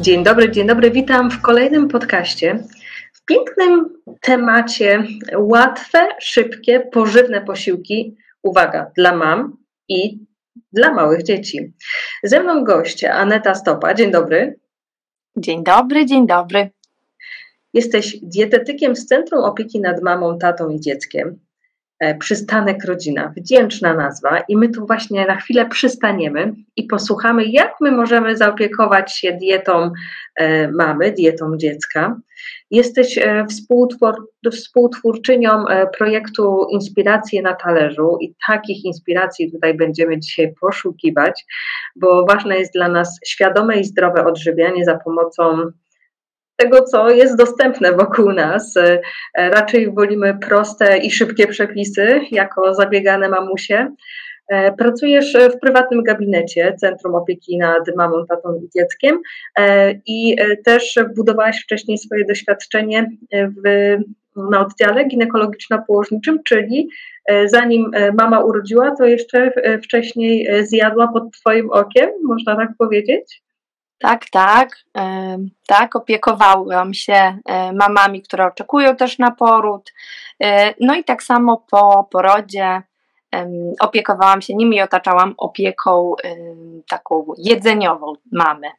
Dzień dobry, dzień dobry. Witam w kolejnym podcaście. W pięknym temacie łatwe, szybkie, pożywne posiłki. Uwaga, dla mam i dla małych dzieci. Ze mną goście Aneta Stopa. Dzień dobry. Dzień dobry, dzień dobry. Jesteś dietetykiem z Centrum Opieki nad Mamą, Tatą i Dzieckiem. E, przystanek Rodzina, wdzięczna nazwa, i my tu właśnie na chwilę przystaniemy i posłuchamy, jak my możemy zaopiekować się dietą e, mamy, dietą dziecka. Jesteś e, współtwór, współtwórczynią projektu Inspiracje na talerzu i takich inspiracji tutaj będziemy dzisiaj poszukiwać, bo ważne jest dla nas świadome i zdrowe odżywianie za pomocą tego, co jest dostępne wokół nas. E, raczej wolimy proste i szybkie przepisy, jako zabiegane mamusie. E, pracujesz w prywatnym gabinecie Centrum Opieki nad Mamą, Tatą i Dzieckiem e, i też budowałaś wcześniej swoje doświadczenie w, na oddziale ginekologiczno-położniczym, czyli zanim mama urodziła, to jeszcze wcześniej zjadła pod Twoim okiem, można tak powiedzieć? Tak, tak. Tak, opiekowałam się e, mamami, które oczekują też na poród. E, no i tak samo po porodzie opiekowałam się nimi i otaczałam opieką taką jedzeniową mamy.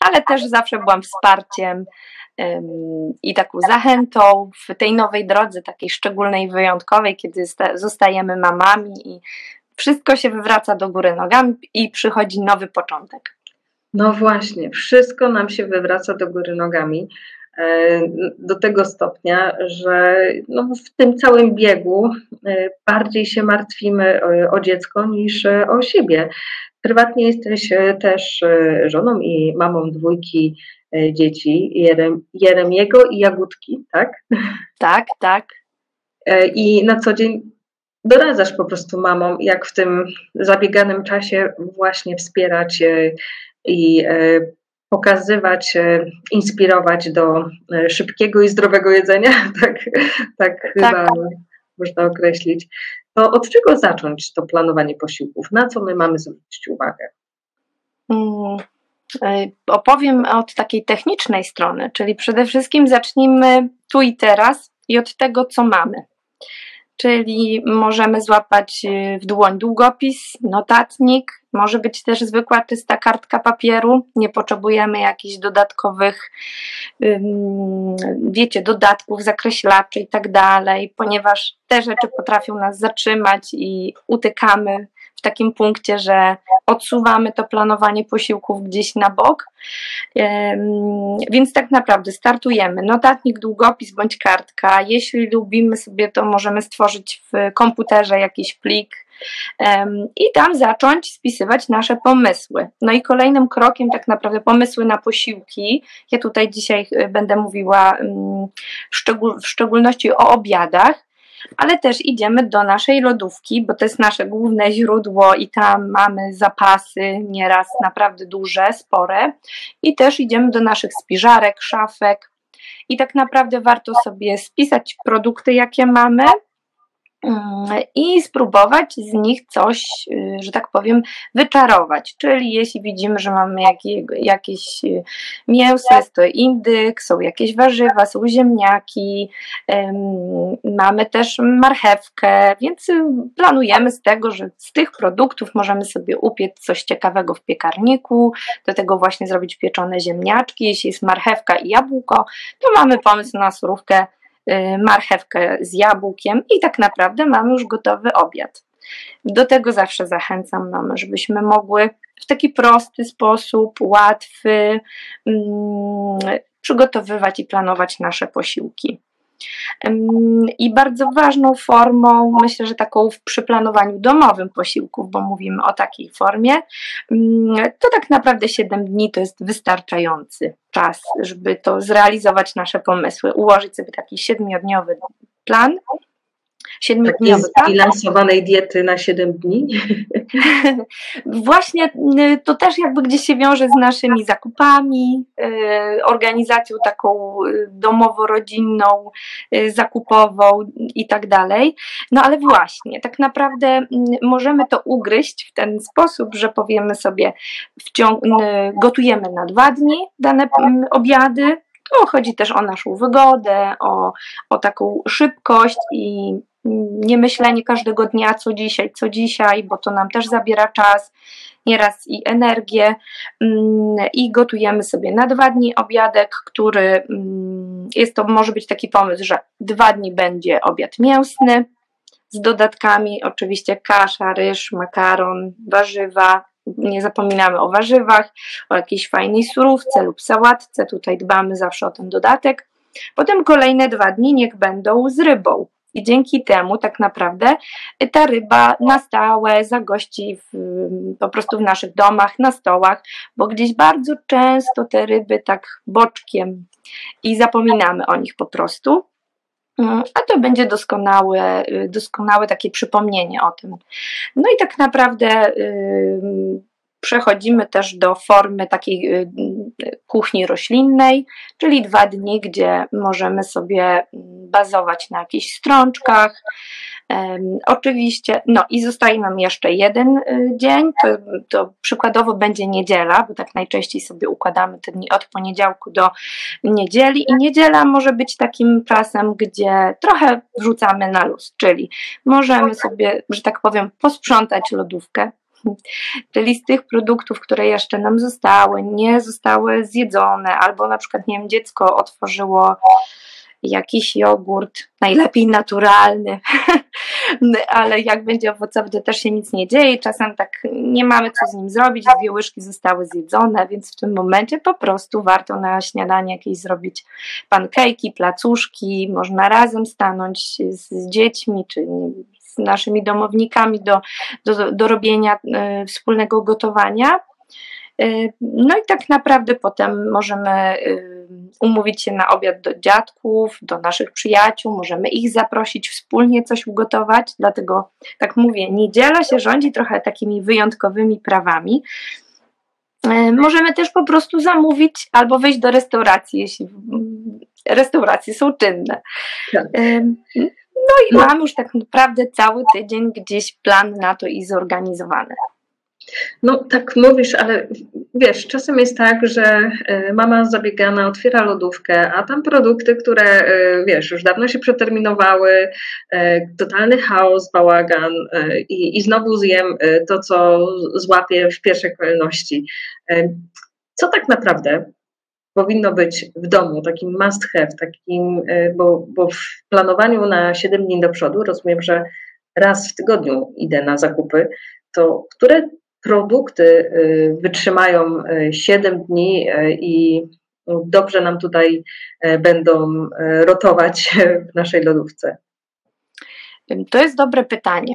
Ale też zawsze byłam wsparciem i taką zachętą w tej nowej drodze, takiej szczególnej, wyjątkowej, kiedy zostajemy mamami i wszystko się wywraca do góry nogami i przychodzi nowy początek. No właśnie, wszystko nam się wywraca do góry nogami e, do tego stopnia, że no w tym całym biegu e, bardziej się martwimy o, dziecko niż o siebie. Prywatnie jesteś e, też żoną i mamą dwójki dzieci, Jerem, Jeremiego i Jagódki, tak? Tak, tak. I na co dzień doradzasz po prostu mamom, jak w tym zabieganym czasie właśnie wspierać i e, pokazywać, e, inspirować do e, szybkiego i zdrowego jedzenia, tak, tak, tak chyba można określić. To od czego zacząć to planowanie posiłków? Na co my mamy zwrócić uwagę? Hmm. Opowiem od takiej technicznej strony, czyli przede wszystkim zacznijmy tu i teraz i od tego, co mamy czyli możemy złapać y, w dłoń długopis, notatnik, może być też zwykła czysta kartka papieru, nie potrzebujemy jakichś dodatkowych, wiecie, dodatków, zakreślaczy i tak dalej, ponieważ te rzeczy potrafią nas zatrzymać i utykamy w takim punkcie, że odsuwamy to planowanie posiłków gdzieś na bok. Więc tak naprawdę startujemy. Notatnik, długopis bądź kartka. Jeśli lubimy sobie, to możemy stworzyć w komputerze jakiś plik i tam zacząć spisywać nasze pomysły. No i kolejnym krokiem, tak naprawdę, pomysły na posiłki. Ja tutaj dzisiaj y, będę mówiła w szczególności o obiadach ale też idziemy do naszej lodówki, bo to jest nasze główne źródło i tam mamy zapasy nieraz naprawdę duże, spore. I też idziemy do naszych spiżarek, szafek. I tak naprawdę warto sobie spisać produkty, jakie mamy, i spróbować z nich coś, y, że tak powiem, wyczarować. Czyli jeśli widzimy, że mamy jakieś y, mięso, jest to indyk, są jakieś warzywa, są ziemniaki, mamy też marchewkę, więc y, planujemy z tego, że z tych produktów możemy sobie upiec coś ciekawego w piekarniku, do tego właśnie zrobić pieczone ziemniaczki. Jeśli jest marchewka i jabłko, to mamy pomysł na surówkę marchewkę z jabłkiem i tak naprawdę mamy już gotowy obiad. Do tego zawsze zachęcam mamy, żebyśmy mogły w taki prosty sposób, łatwy, mm, przygotowywać i planować nasze posiłki. I bardzo ważną formą, myślę, że taką przy planowaniu domowym posiłków, bo mówimy o takiej formie, to tak naprawdę 7 dni to jest wystarczający czas, żeby to zrealizować nasze pomysły, ułożyć sobie taki siedmiodniowy plan siedmiodniowy. Zbilansowanej diety na 7 dni? Właśnie y, to też jakby gdzieś się wiąże z naszymi zakupami, y, organizacją taką y, domowo-rodzinną, zakupową i tak dalej. No ale właśnie, tak naprawdę mm, możemy to ugryźć w ten sposób, że powiemy sobie, gotujemy na dwa dni dane mm, obiady, to chodzi też o naszą wygodę, o, o taką szybkość i nie myślenie każdego dnia, co dzisiaj, co dzisiaj, bo to nam też zabiera czas, nieraz i energię. Mm, I gotujemy sobie na dwa dni obiadek, który mm, jest to, może być taki pomysł, że dwa dni będzie obiad mięsny z dodatkami, oczywiście kasza, ryż, makaron, warzywa, nie zapominamy o warzywach, o jakiejś fajnej surówce lub sałatce, tutaj dbamy zawsze o ten dodatek. Potem kolejne dwa dni niech będą z rybą. I dzięki temu tak naprawdę ta ryba na stałe zagości w, po prostu w naszych domach, na stołach, bo gdzieś bardzo często te ryby tak boczkiem i zapominamy o nich po prostu. Mm, a to będzie doskonałe, doskonałe takie przypomnienie o tym. No i tak naprawdę przechodzimy też do formy takiej y, kuchni roślinnej, czyli dwa dni, gdzie możemy sobie mm, bazować na jakichś strączkach. Oczywiście, no i zostaje nam jeszcze jeden y, dzień, to, to przykładowo będzie niedziela, bo tak najczęściej sobie układamy te dni od poniedziałku do niedzieli i niedziela może być takim czasem, gdzie trochę wrzucamy na luz, czyli możemy sobie, że tak powiem, posprzątać lodówkę, Czyli z tych produktów, które jeszcze nam zostały, nie zostały zjedzone, albo na przykład, nie wiem, dziecko otworzyło jakiś jogurt, najlepiej naturalny, ale jak będzie owocowy, to też się nic nie dzieje. Czasem tak nie mamy co z nim zrobić, dwie łyżki zostały zjedzone, więc w tym momencie po prostu warto na śniadanie jakieś zrobić pankejki, placuszki, można razem stanąć z, dziećmi, czy z naszymi domownikami do, do, do robienia y, wspólnego gotowania. Y, no i tak naprawdę potem możemy y, umówić się na obiad do dziadków, do naszych przyjaciół, możemy ich zaprosić, wspólnie coś ugotować. Dlatego, tak mówię, niedziela się rządzi trochę takimi wyjątkowymi prawami. Możemy też po prostu zamówić albo wejść do restauracji, jeśli restauracje są czynne. Tak. No i mam już tak naprawdę cały tydzień gdzieś plan na to i zorganizowany. No tak mówisz, ale wiesz, czasem jest tak, że e, mama zabiegana otwiera lodówkę, a tam produkty, które e, wiesz, już dawno się przeterminowały, e, totalny chaos, bałagan i, i znowu zjem to, co złapię w pierwszej kolejności. Co tak naprawdę powinno być w domu, takim must have, takim, e, bo, bo w planowaniu na 7 dni do przodu rozumiem, że raz w tygodniu idę na zakupy, to które produkty e, wytrzymają 7 e, dni i dobrze nam tutaj będą rotować w naszej lodówce? To jest dobre pytanie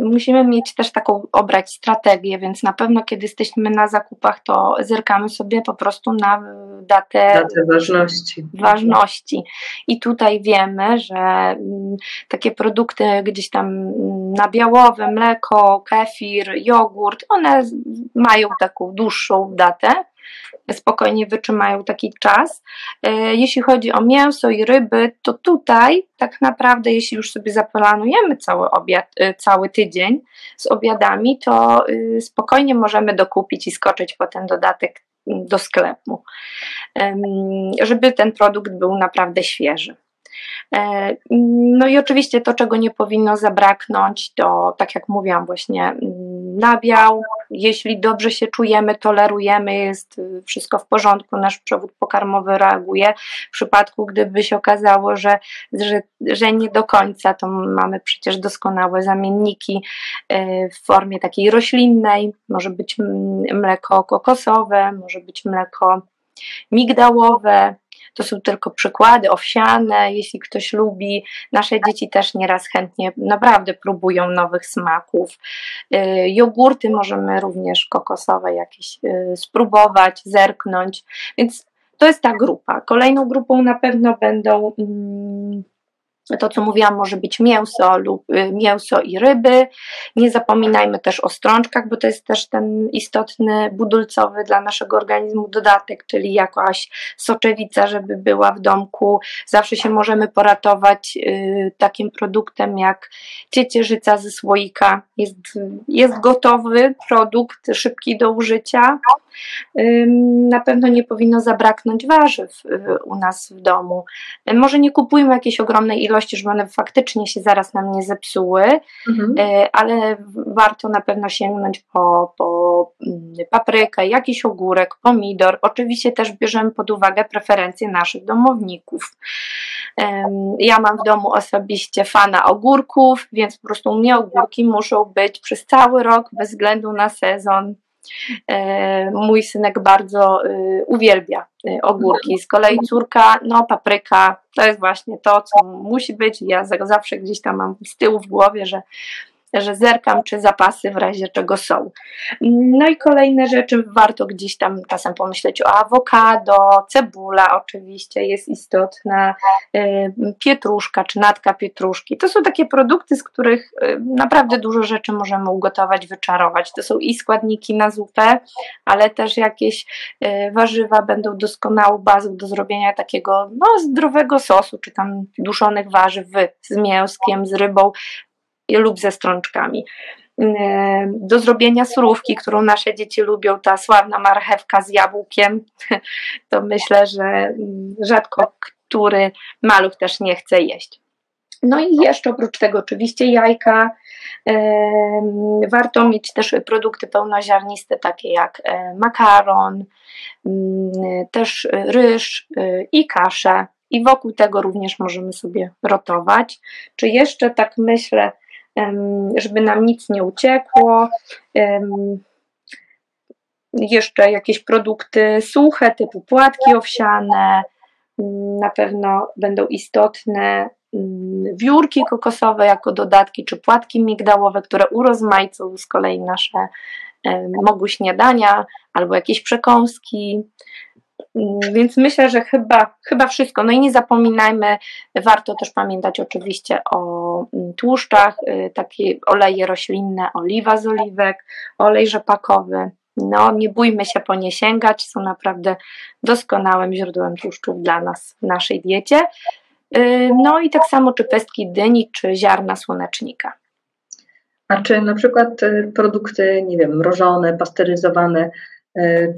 musimy mieć też taką obrać strategię, więc na pewno kiedy jesteśmy na zakupach, to zerkamy sobie po prostu na datę, datę ważności. ważności. I tutaj wiemy, że mm, takie produkty gdzieś tam nabiałowe, mleko, kefir, jogurt, one mają taką dłuższą datę spokojnie wytrzymają taki czas. E, jeśli chodzi o mięso i ryby, to tutaj tak naprawdę, jeśli już sobie zaplanujemy cały obiad, e, cały tydzień z obiadami, to e, spokojnie możemy dokupić i skoczyć po ten dodatek do sklepu, żeby ten produkt był naprawdę świeży. No i oczywiście to, czego nie powinno zabraknąć, to tak jak mówiłam, właśnie mm, nabiał. Jeśli dobrze się czujemy, tolerujemy, jest wszystko w porządku, nasz przewód pokarmowy reaguje. W przypadku, gdyby się okazało, że, że, że nie do końca, to mamy przecież doskonałe zamienniki y, w formie takiej roślinnej. Może być mleko kokosowe, może być mleko migdałowe, to są tylko przykłady owsiane, jeśli ktoś lubi. Nasze dzieci też nieraz chętnie naprawdę próbują nowych smaków. Y, jogurty możemy również kokosowe jakieś y, spróbować, zerknąć. Więc to jest ta grupa. Kolejną grupą na pewno będą mm, to, co mówiłam, może być mięso lub y, mięso i ryby. Nie zapominajmy też o strączkach, bo to jest też ten istotny budulcowy dla naszego organizmu dodatek, czyli jakaś soczewica, żeby była w domku. Zawsze się możemy poratować y, takim produktem jak ciecierzyca ze słoika. Jest, jest gotowy produkt, szybki do użycia. Na pewno nie powinno zabraknąć warzyw y, u nas w domu. Może nie kupujmy jakiejś ogromnej ilości, żeby one faktycznie się zaraz nam nie zepsuły, mhm. Y, ale warto na pewno sięgnąć po, po mm, paprykę, jakiś ogórek, pomidor. Oczywiście też bierzemy pod uwagę preferencje naszych domowników. Ja mam w domu osobiście fana ogórków, więc po prostu u mnie ogórki muszą być przez cały rok, bez względu na sezon. E, mój synek bardzo e, uwielbia e, ogórki. Z kolei córka, no papryka, to jest właśnie to, co musi być. Ja zawsze gdzieś tam mam z tyłu w głowie, że że zerkam, czy zapasy w razie czego są. No i kolejne rzeczy, warto gdzieś tam czasem pomyśleć o awokado, cebula oczywiście jest istotna, y, pietruszka czy natka pietruszki. To są takie produkty, z których y, naprawdę dużo rzeczy możemy ugotować, wyczarować. To są i składniki na zupę, ale też jakieś y, warzywa będą doskonałą bazą do zrobienia takiego no, zdrowego sosu, czy tam duszonych warzyw z mięskiem, z rybą lub ze strączkami. E, do zrobienia surówki, którą nasze dzieci lubią, ta sławna marchewka z jabłkiem, to myślę, że rzadko który maluch też nie chce jeść. No i jeszcze oprócz tego oczywiście jajka. E, warto mieć też produkty pełnoziarniste, takie jak e, makaron, też ryż i kaszę. I wokół tego również możemy sobie rotować. Czy jeszcze tak myślę, żeby nam nic nie uciekło. Jeszcze jakieś produkty suche, typu płatki owsiane, na pewno będą istotne wiórki kokosowe jako dodatki, czy płatki migdałowe, które urozmaicą z kolei nasze mogu śniadania, albo jakieś przekąski. Więc myślę, że chyba, chyba wszystko. No i nie zapominajmy, warto też pamiętać oczywiście o mm, tłuszczach, y, takie oleje roślinne, oliwa z oliwek, olej rzepakowy. No, nie bójmy się po nie sięgać, są naprawdę doskonałym źródłem tłuszczów dla nas w naszej diecie. Y, no i tak samo czy pestki dyni, czy ziarna słonecznika. A czy na przykład y, produkty, nie wiem, mrożone, pasteryzowane,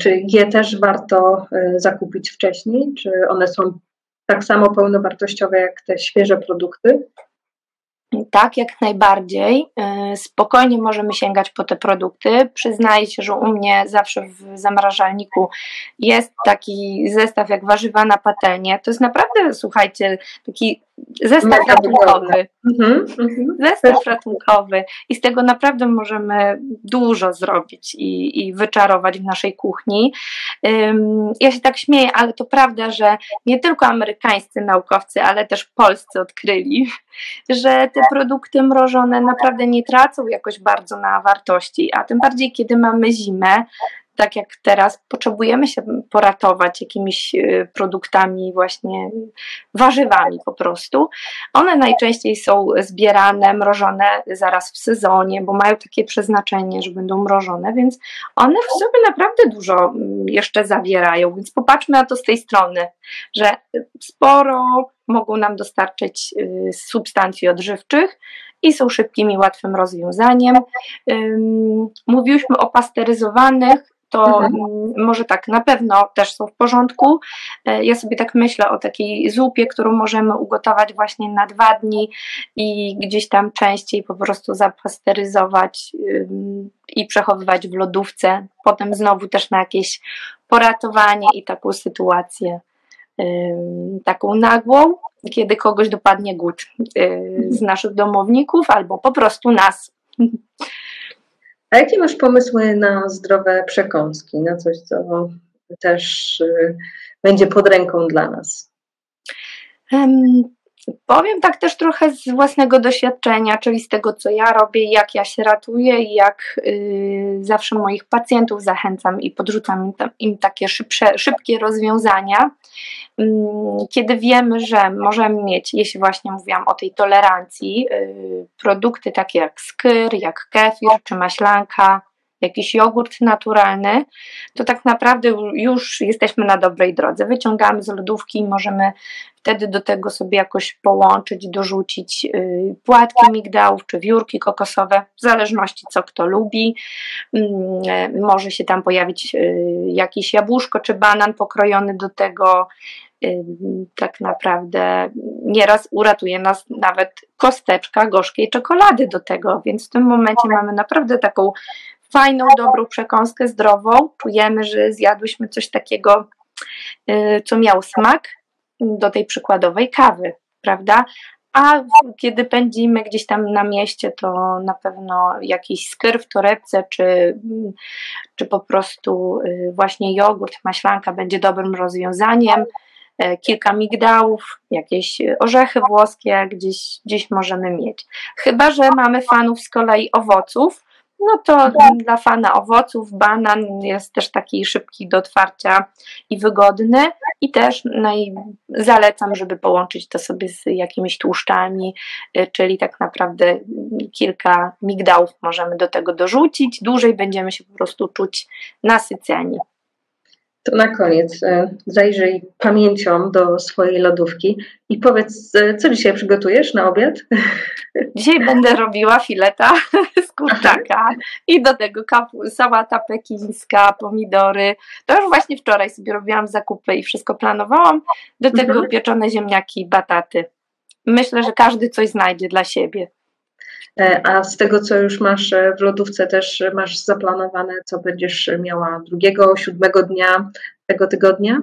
czy je też warto e, zakupić wcześniej? Czy one są tak samo pełnowartościowe jak te świeże produkty? Tak, jak najbardziej. E, spokojnie możemy sięgać po te produkty. Przyznaję się, że u mnie zawsze w zamrażalniku jest taki zestaw jak warzywa na patelnię. To jest naprawdę, słuchajcie, taki zestaw ratunkowy. Mhm, mhm. Zestaw ratunkowy. I z tego naprawdę możemy dużo zrobić i, i wyczarować w naszej kuchni. Um, ja się tak śmieję, ale to prawda, że nie tylko amerykańscy naukowcy, ale też polscy odkryli, że te produkty mrożone naprawdę nie tracą jakoś bardzo na wartości, a tym bardziej kiedy mamy zimę, tak jak teraz, potrzebujemy się poratować jakimiś y, produktami, właśnie warzywami po prostu. One najczęściej są zbierane, mrożone zaraz w sezonie, bo mają takie przeznaczenie, że będą mrożone, więc one w sobie naprawdę dużo mm, jeszcze zawierają. Więc popatrzmy na to z tej strony, że sporo mogą nam dostarczyć y, substancji odżywczych i są szybkim i łatwym rozwiązaniem. Mówiliśmy o pasteryzowanych to mhm. może tak, na pewno też są w porządku. E, ja sobie tak myślę o takiej zupie, którą możemy ugotować właśnie na dwa dni i gdzieś tam częściej po prostu zapasteryzować i przechowywać w lodówce. Potem znowu też na jakieś poratowanie i taką sytuację taką nagłą, kiedy kogoś dopadnie głód y, z naszych domowników albo po prostu nas. A jakie masz pomysły na zdrowe przekąski, na coś, co też y, będzie pod ręką dla nas? Powiem tak też trochę z własnego doświadczenia, czyli z tego, co ja robię, jak ja się ratuję i jak y, zawsze moich pacjentów zachęcam i podrzucam im, im takie szybsze, szybkie rozwiązania. Mm, kiedy wiemy, że możemy mieć, jeśli właśnie mówiłam o tej tolerancji, y, produkty takie jak skyr, jak kefir czy maślanka, jakiś jogurt naturalny, to tak naprawdę już jesteśmy na dobrej drodze. Wyciągamy z lodówki i możemy wtedy do tego sobie jakoś połączyć, dorzucić y, płatki migdałów czy wiórki kokosowe, w zależności co kto lubi. Mm, może się tam pojawić y, jakiś jabłuszko czy banan pokrojony do tego. Y, tak naprawdę nieraz uratuje nas nawet kosteczka gorzkiej czekolady do tego, więc w tym momencie mamy naprawdę taką fajną, dobrą przekąskę zdrową. Czujemy, że zjadłyśmy coś takiego, y, co miał smak do tej przykładowej kawy, prawda? A kiedy pędzimy gdzieś tam na mieście, to na pewno jakiś skyr w torebce, czy, czy po prostu y, właśnie jogurt, maślanka będzie dobrym rozwiązaniem. E, kilka migdałów, jakieś orzechy włoskie gdzieś, gdzieś możemy mieć. Chyba, że mamy fanów z kolei owoców, no to tak. dla fana owoców banan jest też taki szybki do otwarcia i wygodny i też naj, zalecam, żeby połączyć to sobie z jakimiś tłuszczami, y, czyli tak naprawdę kilka migdałów możemy do tego dorzucić, dłużej będziemy się po prostu czuć nasyceni. To na koniec e, zajrzyj pamięcią do swojej lodówki i powiedz, e, co dzisiaj przygotujesz na obiad? Dzisiaj będę robiła fileta z kurczaka i do tego kapu, sałata pekińska, pomidory. To już właśnie wczoraj sobie robiłam zakupy i wszystko planowałam. Do tego mhm. pieczone ziemniaki i bataty. Myślę, że każdy coś znajdzie dla siebie. E, a z tego, co już masz e, w lodówce, też masz zaplanowane, co będziesz miała drugiego, siódmego dnia tego tygodnia?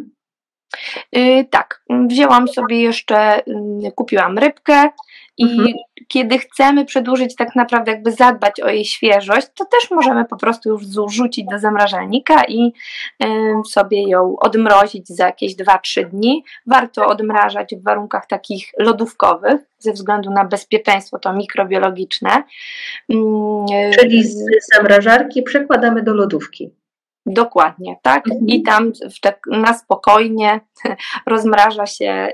Yy, tak, wzięłam sobie jeszcze, yy, kupiłam rybkę, i mhm. kiedy chcemy przedłużyć, tak naprawdę jakby zadbać o jej świeżość, to też możemy po prostu już rzucić do zamrażalnika i y, sobie ją odmrozić za jakieś 2-3 dni. Warto odmrażać w warunkach takich lodówkowych, ze względu na bezpieczeństwo to mikrobiologiczne. Y, Czyli z zamrażarki przekładamy do lodówki. Dokładnie, tak. Mhm. I tam na spokojnie rozmraża się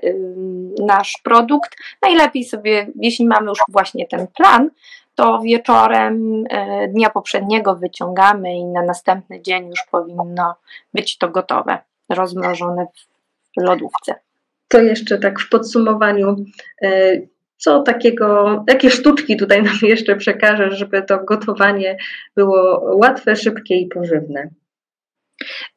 nasz produkt. Najlepiej sobie, jeśli mamy już właśnie ten plan, to wieczorem e, dnia poprzedniego wyciągamy i na następny dzień już powinno być to gotowe, rozmrożone w lodówce. To jeszcze tak w podsumowaniu, e, co takiego, jakie sztuczki tutaj nam jeszcze przekażesz, żeby to gotowanie było łatwe, szybkie i pożywne?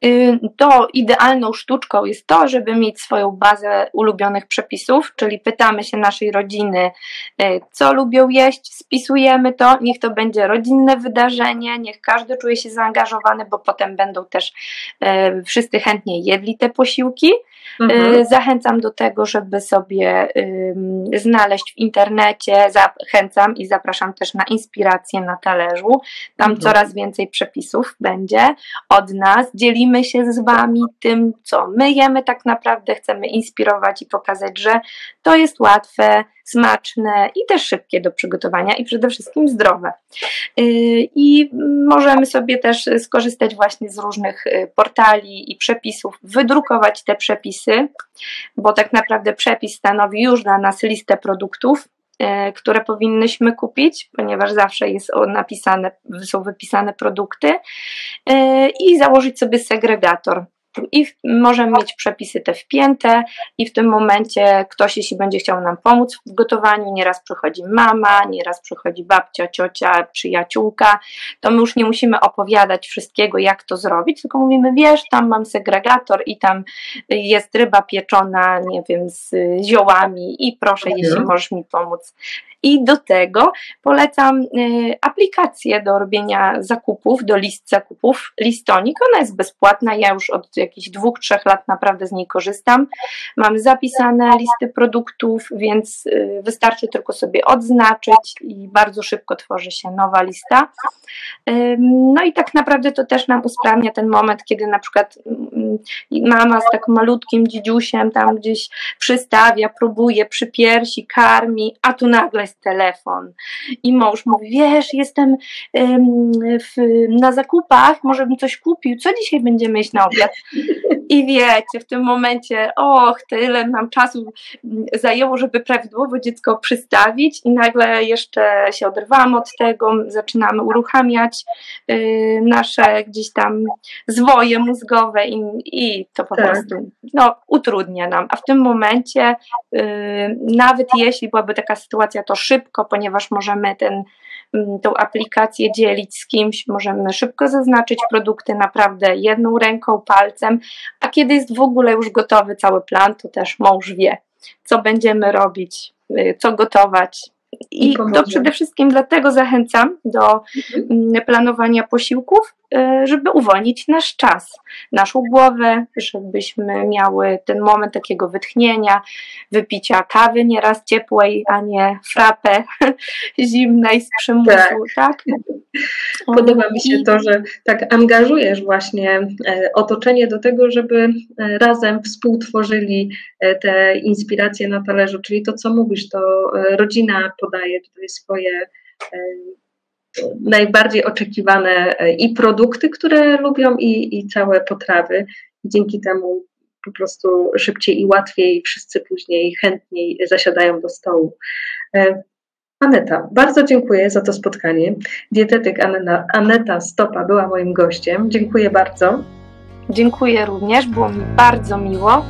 Y, to idealną sztuczką jest to, żeby mieć swoją bazę ulubionych przepisów, czyli pytamy się naszej rodziny, y, co lubią jeść, spisujemy to, niech to będzie rodzinne wydarzenie, niech każdy czuje się zaangażowany, bo potem będą też y, wszyscy chętnie jedli te posiłki. Mhm. Zachęcam do tego, żeby sobie znaleźć w internecie, zachęcam i zapraszam też na inspirację na talerzu. Tam mhm. coraz więcej przepisów będzie od nas dzielimy się z Wami tym, co my jemy tak naprawdę, chcemy inspirować i pokazać, że to jest łatwe, smaczne i też szybkie do przygotowania i przede wszystkim zdrowe. Y, I możemy sobie też skorzystać właśnie z różnych y, portali i przepisów, wydrukować te przepisy, bo tak naprawdę przepis stanowi już dla nas listę produktów, y, które powinnyśmy kupić, ponieważ zawsze jest napisane, są wypisane produkty i założyć sobie segregator i możemy mieć przepisy te wpięte i w tym momencie ktoś, jeśli będzie chciał nam pomóc w gotowaniu, nieraz przychodzi mama, nieraz przychodzi babcia, ciocia, przyjaciółka, to my już nie musimy opowiadać wszystkiego, jak to zrobić, tylko mówimy, wiesz, tam mam segregator i tam jest ryba pieczona, nie wiem, z ziołami i proszę, jeśli możesz mi pomóc. I do tego polecam y, aplikację do robienia zakupów, do list zakupów, Listonik. Ona jest bezpłatna, ja już od jakichś dwóch, trzech lat naprawdę z niej korzystam. Mam zapisane listy produktów, więc y, wystarczy tylko sobie odznaczyć i bardzo szybko tworzy się nowa lista. No i tak naprawdę to też nam usprawnia ten moment, kiedy na przykład mama z tak malutkim dzidziusiem tam gdzieś przystawia, próbuje przy piersi, karmi, a tu nagle jest telefon. I mąż mówi, wiesz, jestem w, na zakupach, może bym coś kupił, co dzisiaj będziemy jeść na obiad? I wiecie, w tym momencie, och, tyle nam czasu zajęło, żeby prawidłowo dziecko przystawić i nagle jeszcze się oderwamy od tego, zaczynamy uruchamiać y, nasze gdzieś tam zwoje mózgowe i, i to po tak. prostu no, utrudnia nam. A w tym momencie, y, nawet jeśli byłaby taka sytuacja, to szybko, ponieważ możemy ten Mm, tą aplikację dzielić z kimś, możemy szybko zaznaczyć produkty naprawdę jedną ręką, palcem, a kiedy jest w ogóle już gotowy cały plan, to też mąż wie, co będziemy robić, y, co gotować, i to przede wszystkim dlatego zachęcam do mhm. mm, planowania posiłków, żeby uwolnić nasz czas, naszą głowę, żebyśmy miały ten moment takiego wytchnienia, wypicia kawy nieraz ciepłej, a nie frapę zimnej z przymusu, tak? tak? Podoba mi się to, że tak angażujesz właśnie e, otoczenie do tego, żeby e, razem współtworzyli e, te inspiracje na talerzu, czyli to, co mówisz, to rodzina podaje tutaj swoje najbardziej oczekiwane i produkty, które lubią, i, i całe potrawy. I dzięki temu po prostu szybciej i łatwiej wszyscy później chętniej zasiadają do stołu. Aneta, bardzo dziękuję za to spotkanie. Dietetyk Aneta, Aneta Stopa była moim gościem. Dziękuję bardzo. Dziękuję również, było mi bardzo miło.